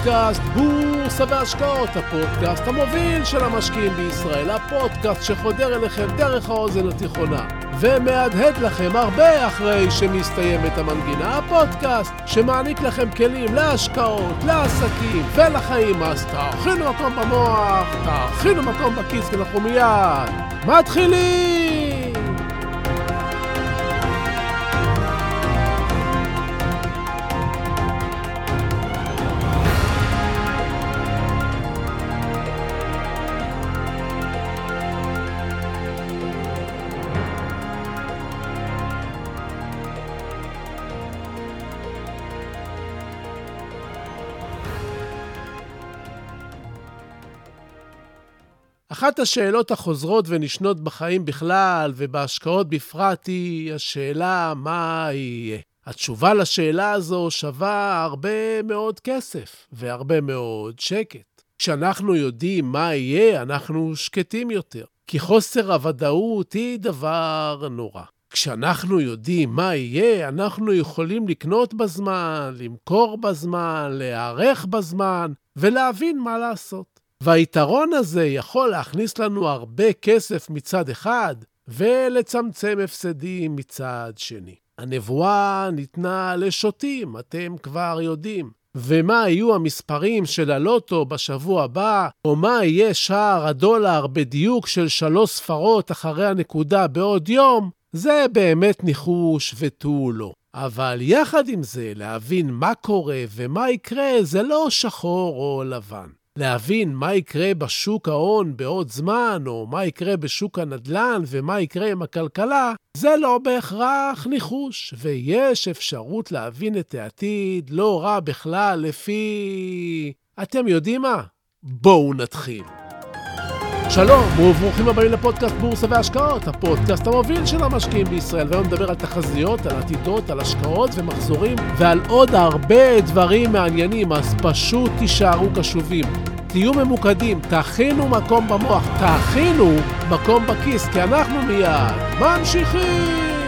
לפודקאסט בורסה והשקעות, הפודקאסט המוביל של המשקיעים בישראל, הפודקאסט שחודר אליכם דרך האוזן התיכונה ומהדהד לכם הרבה אחרי שמסתיימת המנגינה, הפודקאסט שמעניק לכם כלים להשקעות, לעסקים ולחיים, אז תאכינו מקום במוח, תאכינו מקום בכיס, כי אנחנו מיד מתחילים! אחת השאלות החוזרות ונשנות בחיים בכלל ובהשקעות בפרט היא השאלה מה יהיה. התשובה לשאלה הזו שווה הרבה מאוד כסף והרבה מאוד שקט. כשאנחנו יודעים מה יהיה, אנחנו שקטים יותר, כי חוסר הוודאות היא דבר נורא. כשאנחנו יודעים מה יהיה, אנחנו יכולים לקנות בזמן, למכור בזמן, להיערך בזמן ולהבין מה לעשות. והיתרון הזה יכול להכניס לנו הרבה כסף מצד אחד, ולצמצם הפסדים מצד שני. הנבואה ניתנה לשוטים, אתם כבר יודעים. ומה יהיו המספרים של הלוטו בשבוע הבא, או מה יהיה שער הדולר בדיוק של שלוש ספרות אחרי הנקודה בעוד יום, זה באמת ניחוש ותו לא. אבל יחד עם זה, להבין מה קורה ומה יקרה זה לא שחור או לבן. להבין מה יקרה בשוק ההון בעוד זמן, או מה יקרה בשוק הנדל"ן ומה יקרה עם הכלכלה, זה לא בהכרח ניחוש, ויש אפשרות להבין את העתיד לא רע בכלל לפי... אתם יודעים מה? בואו נתחיל. שלום וברוכים הבאים לפודקאסט בורסה והשקעות, הפודקאסט המוביל של המשקיעים בישראל, והיום נדבר על תחזיות, על עתידות, על השקעות ומחזורים ועל עוד הרבה דברים מעניינים, אז פשוט תישארו קשובים. תהיו ממוקדים, תכינו מקום במוח, תכינו מקום בכיס, כי אנחנו מיד ממשיכים!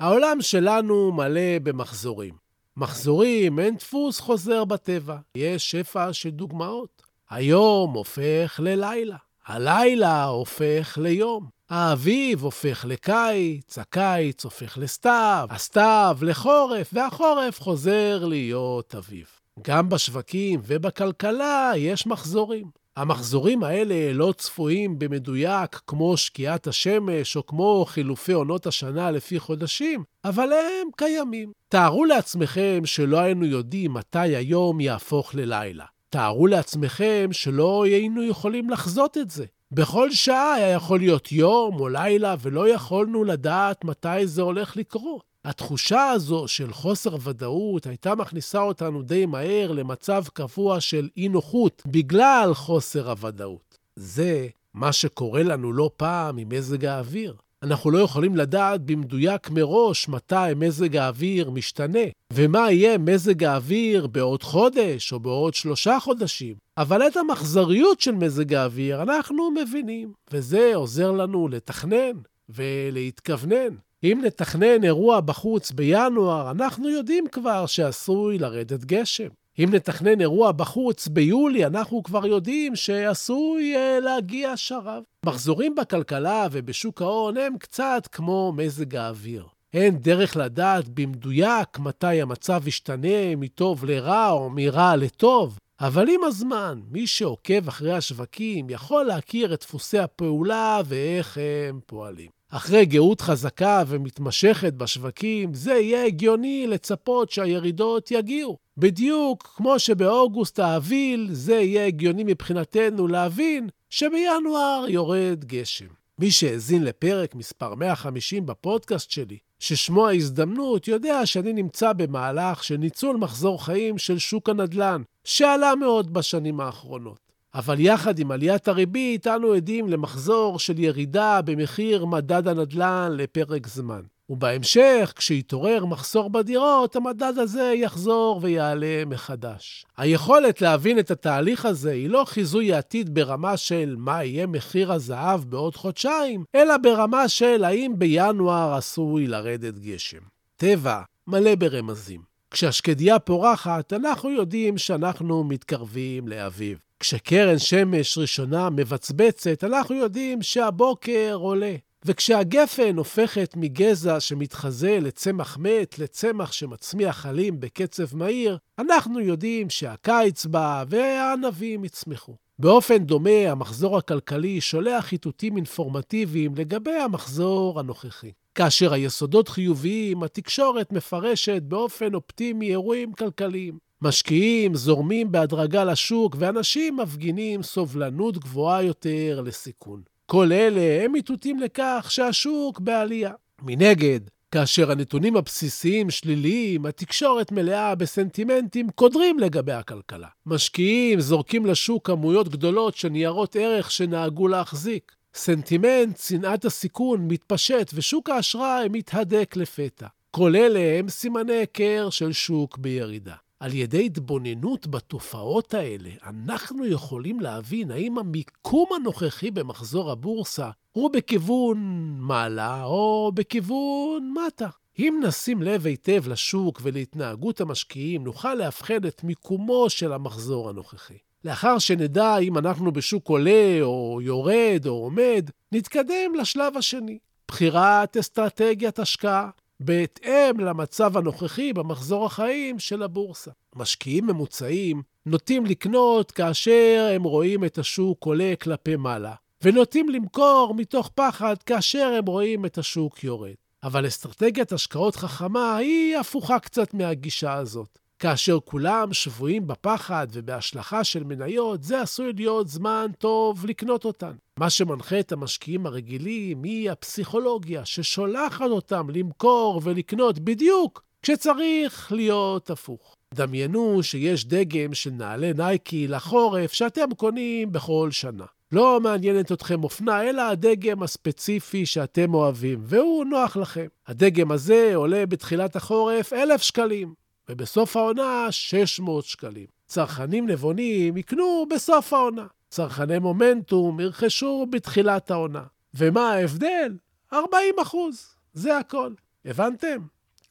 העולם שלנו מלא במחזורים. מחזורים, אין דפוס חוזר בטבע. יש שפע של דוגמאות. היום הופך ללילה, הלילה הופך ליום. האביב הופך לקיץ, הקיץ הופך לסתיו, הסתיו לחורף, והחורף חוזר להיות אביב. גם בשווקים ובכלכלה יש מחזורים. המחזורים האלה לא צפויים במדויק כמו שקיעת השמש או כמו חילופי עונות השנה לפי חודשים, אבל הם קיימים. תארו לעצמכם שלא היינו יודעים מתי היום יהפוך ללילה. תארו לעצמכם שלא היינו יכולים לחזות את זה. בכל שעה היה יכול להיות יום או לילה ולא יכולנו לדעת מתי זה הולך לקרות. התחושה הזו של חוסר ודאות הייתה מכניסה אותנו די מהר למצב קבוע של אי-נוחות בגלל חוסר הוודאות. זה מה שקורה לנו לא פעם עם מזג האוויר. אנחנו לא יכולים לדעת במדויק מראש מתי מזג האוויר משתנה, ומה יהיה מזג האוויר בעוד חודש או בעוד שלושה חודשים. אבל את המחזריות של מזג האוויר אנחנו מבינים, וזה עוזר לנו לתכנן ולהתכוונן. אם נתכנן אירוע בחוץ בינואר, אנחנו יודעים כבר שעשוי לרדת גשם. אם נתכנן אירוע בחוץ ביולי, אנחנו כבר יודעים שעשוי uh, להגיע שרב. מחזורים בכלכלה ובשוק ההון הם קצת כמו מזג האוויר. אין דרך לדעת במדויק מתי המצב ישתנה מטוב לרע או מרע לטוב, אבל עם הזמן, מי שעוקב אחרי השווקים יכול להכיר את דפוסי הפעולה ואיך הם פועלים. אחרי גאות חזקה ומתמשכת בשווקים, זה יהיה הגיוני לצפות שהירידות יגיעו. בדיוק כמו שבאוגוסט האביל, זה יהיה הגיוני מבחינתנו להבין שבינואר יורד גשם. מי שהאזין לפרק מספר 150 בפודקאסט שלי, ששמו ההזדמנות, יודע שאני נמצא במהלך של ניצול מחזור חיים של שוק הנדל"ן, שעלה מאוד בשנים האחרונות. אבל יחד עם עליית הריבית, אנו עדים למחזור של ירידה במחיר מדד הנדל"ן לפרק זמן. ובהמשך, כשיתעורר מחסור בדירות, המדד הזה יחזור ויעלה מחדש. היכולת להבין את התהליך הזה היא לא חיזוי העתיד ברמה של מה יהיה מחיר הזהב בעוד חודשיים, אלא ברמה של האם בינואר עשוי לרדת גשם. טבע מלא ברמזים. כשהשקדיה פורחת, אנחנו יודעים שאנחנו מתקרבים לאביב. כשקרן שמש ראשונה מבצבצת, אנחנו יודעים שהבוקר עולה. וכשהגפן הופכת מגזע שמתחזה לצמח מת לצמח שמצמיח עלים בקצב מהיר, אנחנו יודעים שהקיץ בא והענבים יצמחו. באופן דומה, המחזור הכלכלי שולח איתותים אינפורמטיביים לגבי המחזור הנוכחי. כאשר היסודות חיוביים, התקשורת מפרשת באופן אופטימי אירועים כלכליים. משקיעים זורמים בהדרגה לשוק, ואנשים מפגינים סובלנות גבוהה יותר לסיכון. כל אלה הם איתותים לכך שהשוק בעלייה. מנגד, כאשר הנתונים הבסיסיים שליליים, התקשורת מלאה בסנטימנטים קודרים לגבי הכלכלה. משקיעים זורקים לשוק כמויות גדולות של ניירות ערך שנהגו להחזיק. סנטימנט צנעת הסיכון מתפשט ושוק האשראי מתהדק לפתע. כל אלה הם סימני היכר של שוק בירידה. על ידי התבוננות בתופעות האלה, אנחנו יכולים להבין האם המיקום הנוכחי במחזור הבורסה הוא בכיוון מעלה או בכיוון מטה. אם נשים לב היטב לשוק ולהתנהגות המשקיעים, נוכל לאבחן את מיקומו של המחזור הנוכחי. לאחר שנדע אם אנחנו בשוק עולה או יורד או עומד, נתקדם לשלב השני, בחירת אסטרטגיית השקעה. בהתאם למצב הנוכחי במחזור החיים של הבורסה. משקיעים ממוצעים נוטים לקנות כאשר הם רואים את השוק עולה כלפי מעלה, ונוטים למכור מתוך פחד כאשר הם רואים את השוק יורד. אבל אסטרטגיית השקעות חכמה היא הפוכה קצת מהגישה הזאת. כאשר כולם שבויים בפחד ובהשלכה של מניות, זה עשוי להיות זמן טוב לקנות אותן. מה שמנחה את המשקיעים הרגילים היא הפסיכולוגיה ששולחת אותם למכור ולקנות בדיוק כשצריך להיות הפוך. דמיינו שיש דגם של נעלי נייקי לחורף שאתם קונים בכל שנה. לא מעניינת אתכם אופנה, אלא הדגם הספציפי שאתם אוהבים, והוא נוח לכם. הדגם הזה עולה בתחילת החורף 1,000 שקלים. ובסוף העונה 600 שקלים. צרכנים נבונים יקנו בסוף העונה. צרכני מומנטום ירכשו בתחילת העונה. ומה ההבדל? 40 אחוז. זה הכל. הבנתם?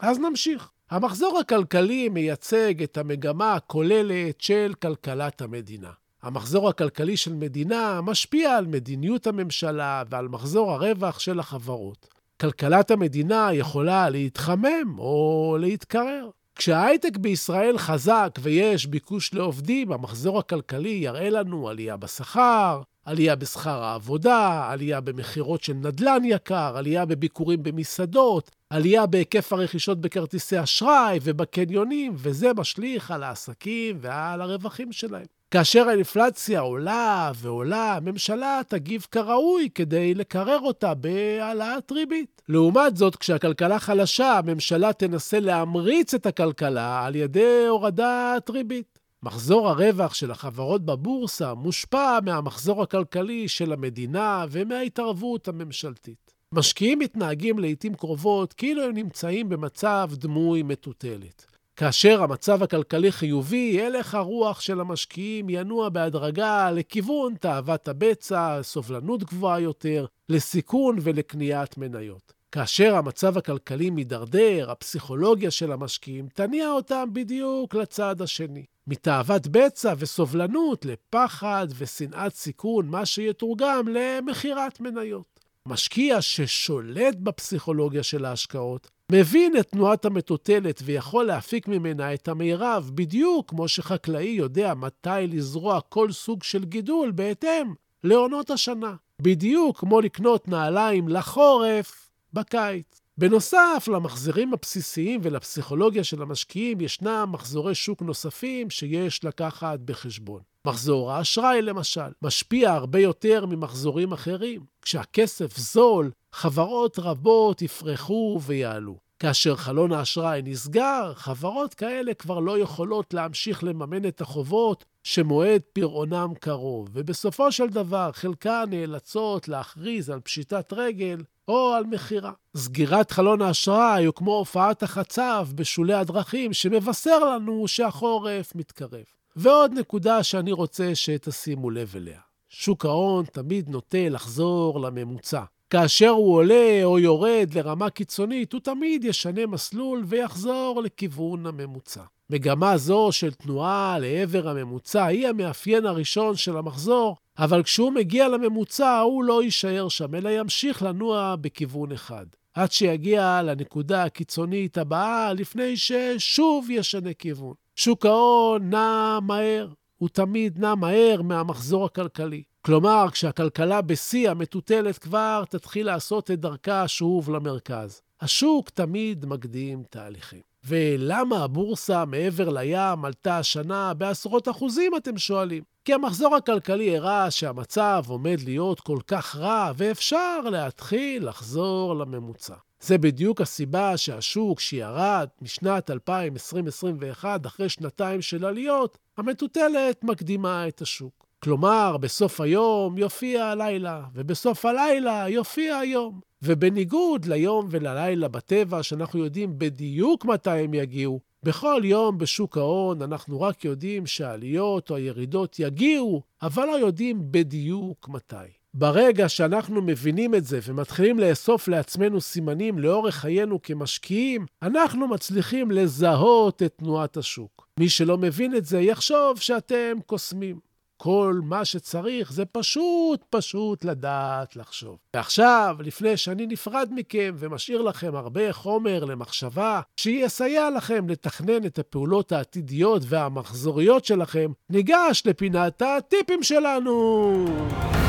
אז נמשיך. המחזור הכלכלי מייצג את המגמה הכוללת של כלכלת המדינה. המחזור הכלכלי של מדינה משפיע על מדיניות הממשלה ועל מחזור הרווח של החברות. כלכלת המדינה יכולה להתחמם או להתקרר. כשההייטק בישראל חזק ויש ביקוש לעובדים, המחזור הכלכלי יראה לנו עלייה בשכר, עלייה בשכר העבודה, עלייה במכירות של נדל"ן יקר, עלייה בביקורים במסעדות, עלייה בהיקף הרכישות בכרטיסי אשראי ובקניונים, וזה משליך על העסקים ועל הרווחים שלהם. כאשר האינפלציה עולה ועולה, הממשלה תגיב כראוי כדי לקרר אותה בהעלאת ריבית. לעומת זאת, כשהכלכלה חלשה, הממשלה תנסה להמריץ את הכלכלה על ידי הורדת ריבית. מחזור הרווח של החברות בבורסה מושפע מהמחזור הכלכלי של המדינה ומההתערבות הממשלתית. משקיעים מתנהגים לעיתים קרובות כאילו הם נמצאים במצב דמוי מטוטלת. כאשר המצב הכלכלי חיובי, הלך הרוח של המשקיעים ינוע בהדרגה לכיוון תאוות הבצע, סובלנות גבוהה יותר, לסיכון ולקניית מניות. כאשר המצב הכלכלי מידרדר, הפסיכולוגיה של המשקיעים תניע אותם בדיוק לצד השני. מתאוות בצע וסובלנות לפחד ושנאת סיכון, מה שיתורגם למכירת מניות. משקיע ששולט בפסיכולוגיה של ההשקעות, מבין את תנועת המטוטלת ויכול להפיק ממנה את המירב, בדיוק כמו שחקלאי יודע מתי לזרוע כל סוג של גידול בהתאם לעונות השנה. בדיוק כמו לקנות נעליים לחורף בקיץ. בנוסף למחזירים הבסיסיים ולפסיכולוגיה של המשקיעים, ישנם מחזורי שוק נוספים שיש לקחת בחשבון. מחזור האשראי, למשל, משפיע הרבה יותר ממחזורים אחרים. כשהכסף זול, חברות רבות יפרחו ויעלו. כאשר חלון האשראי נסגר, חברות כאלה כבר לא יכולות להמשיך לממן את החובות שמועד פירעונם קרוב, ובסופו של דבר חלקן נאלצות להכריז על פשיטת רגל או על מכירה. סגירת חלון האשראי הוא כמו הופעת החצב בשולי הדרכים שמבשר לנו שהחורף מתקרב. ועוד נקודה שאני רוצה שתשימו לב אליה. שוק ההון תמיד נוטה לחזור לממוצע. כאשר הוא עולה או יורד לרמה קיצונית, הוא תמיד ישנה מסלול ויחזור לכיוון הממוצע. מגמה זו של תנועה לעבר הממוצע היא המאפיין הראשון של המחזור, אבל כשהוא מגיע לממוצע הוא לא יישאר שם, אלא ימשיך לנוע בכיוון אחד. עד שיגיע לנקודה הקיצונית הבאה, לפני ששוב ישנה כיוון. שוק ההון נע מהר, הוא תמיד נע מהר מהמחזור הכלכלי. כלומר, כשהכלכלה בשיא המטוטלת כבר תתחיל לעשות את דרכה שוב למרכז. השוק תמיד מקדים תהליכים. ולמה הבורסה מעבר לים עלתה השנה בעשרות אחוזים, אתם שואלים? כי המחזור הכלכלי הראה שהמצב עומד להיות כל כך רע, ואפשר להתחיל לחזור לממוצע. זה בדיוק הסיבה שהשוק שירד משנת 2021 אחרי שנתיים של עליות, המטוטלת מקדימה את השוק. כלומר, בסוף היום יופיע הלילה, ובסוף הלילה יופיע היום. ובניגוד ליום וללילה בטבע, שאנחנו יודעים בדיוק מתי הם יגיעו, בכל יום בשוק ההון אנחנו רק יודעים שהעליות או הירידות יגיעו, אבל לא יודעים בדיוק מתי. ברגע שאנחנו מבינים את זה ומתחילים לאסוף לעצמנו סימנים לאורך חיינו כמשקיעים, אנחנו מצליחים לזהות את תנועת השוק. מי שלא מבין את זה יחשוב שאתם קוסמים. כל מה שצריך זה פשוט פשוט לדעת לחשוב. ועכשיו, לפני שאני נפרד מכם ומשאיר לכם הרבה חומר למחשבה, שיסייע לכם לתכנן את הפעולות העתידיות והמחזוריות שלכם, ניגש לפינת הטיפים שלנו.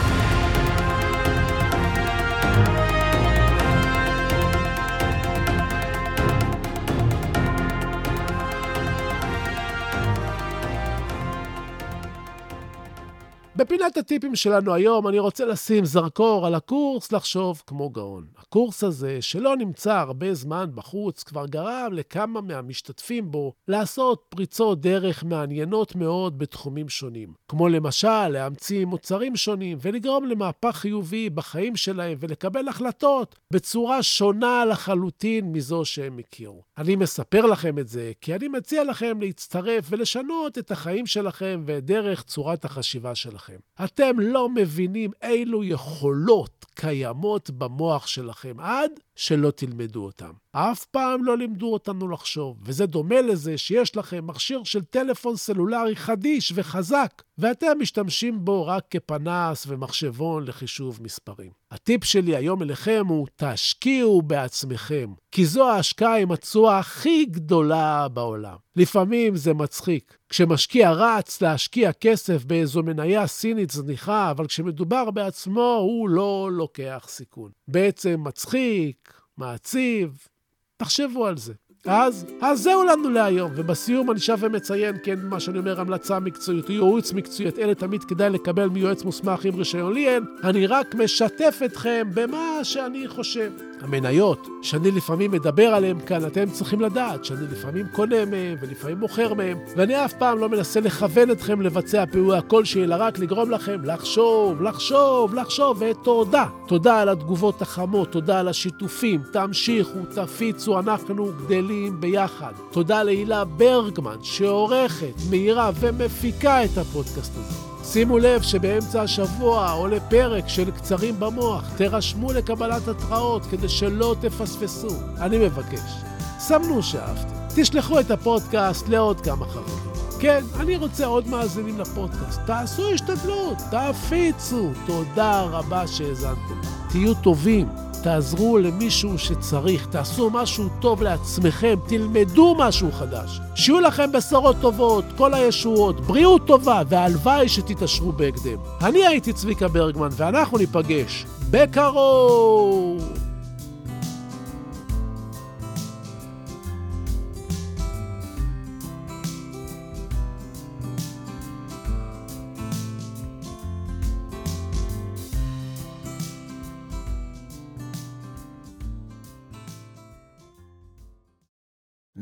בפינת הטיפים שלנו היום אני רוצה לשים זרקור על הקורס לחשוב כמו גאון. הקורס הזה, שלא נמצא הרבה זמן בחוץ, כבר גרם לכמה מהמשתתפים בו לעשות פריצות דרך מעניינות מאוד בתחומים שונים. כמו למשל, להמציא מוצרים שונים ולגרום למהפך חיובי בחיים שלהם ולקבל החלטות בצורה שונה לחלוטין מזו שהם הכירו. אני מספר לכם את זה כי אני מציע לכם להצטרף ולשנות את החיים שלכם ואת דרך צורת החשיבה שלכם. שלכם. אתם לא מבינים אילו יכולות קיימות במוח שלכם עד שלא תלמדו אותם. אף פעם לא לימדו אותנו לחשוב, וזה דומה לזה שיש לכם מכשיר של טלפון סלולרי חדיש וחזק, ואתם משתמשים בו רק כפנס ומחשבון לחישוב מספרים. הטיפ שלי היום אליכם הוא, תשקיעו בעצמכם, כי זו ההשקעה עם התשואה הכי גדולה בעולם. לפעמים זה מצחיק. כשמשקיע רץ להשקיע כסף באיזו מניה סינית זניחה, אבל כשמדובר בעצמו, הוא לא לוקח סיכון. בעצם מצחיק, מעציב, תחשבו על זה. אז, אז זהו לנו להיום, ובסיום אני שב ומציין, כן, מה שאני אומר, המלצה מקצועית, ייעוץ מקצועית, אלה תמיד כדאי לקבל מיועץ מוסמך עם רישיון. לי אין, אני רק משתף אתכם במה שאני חושב. המניות שאני לפעמים מדבר עליהן כאן, אתם צריכים לדעת שאני לפעמים קונה מהן ולפעמים מוכר מהן, ואני אף פעם לא מנסה לכוון אתכם לבצע פעולה כלשהי, אלא רק לגרום לכם לחשוב, לחשוב, לחשוב, ותודה. תודה על התגובות החמות, תודה על השיתופים, תמשיכו, תפיצו, אנחנו גדלים ביחד. תודה להילה ברגמן, שעורכת, מאירה ומפיקה את הפודקאסט הזה. שימו לב שבאמצע השבוע עולה פרק של קצרים במוח. תירשמו לקבלת התראות כדי שלא תפספסו. אני מבקש, סמנו שאהבתם. תשלחו את הפודקאסט לעוד כמה חברים. כן, אני רוצה עוד מאזינים לפודקאסט. תעשו השתדלות, תפיצו. תודה רבה שהאזנתם. תהיו טובים. תעזרו למישהו שצריך, תעשו משהו טוב לעצמכם, תלמדו משהו חדש. שיהיו לכם בשורות טובות, כל הישועות, בריאות טובה, והלוואי שתתעשרו בהקדם. אני הייתי צביקה ברגמן, ואנחנו ניפגש בקרוב!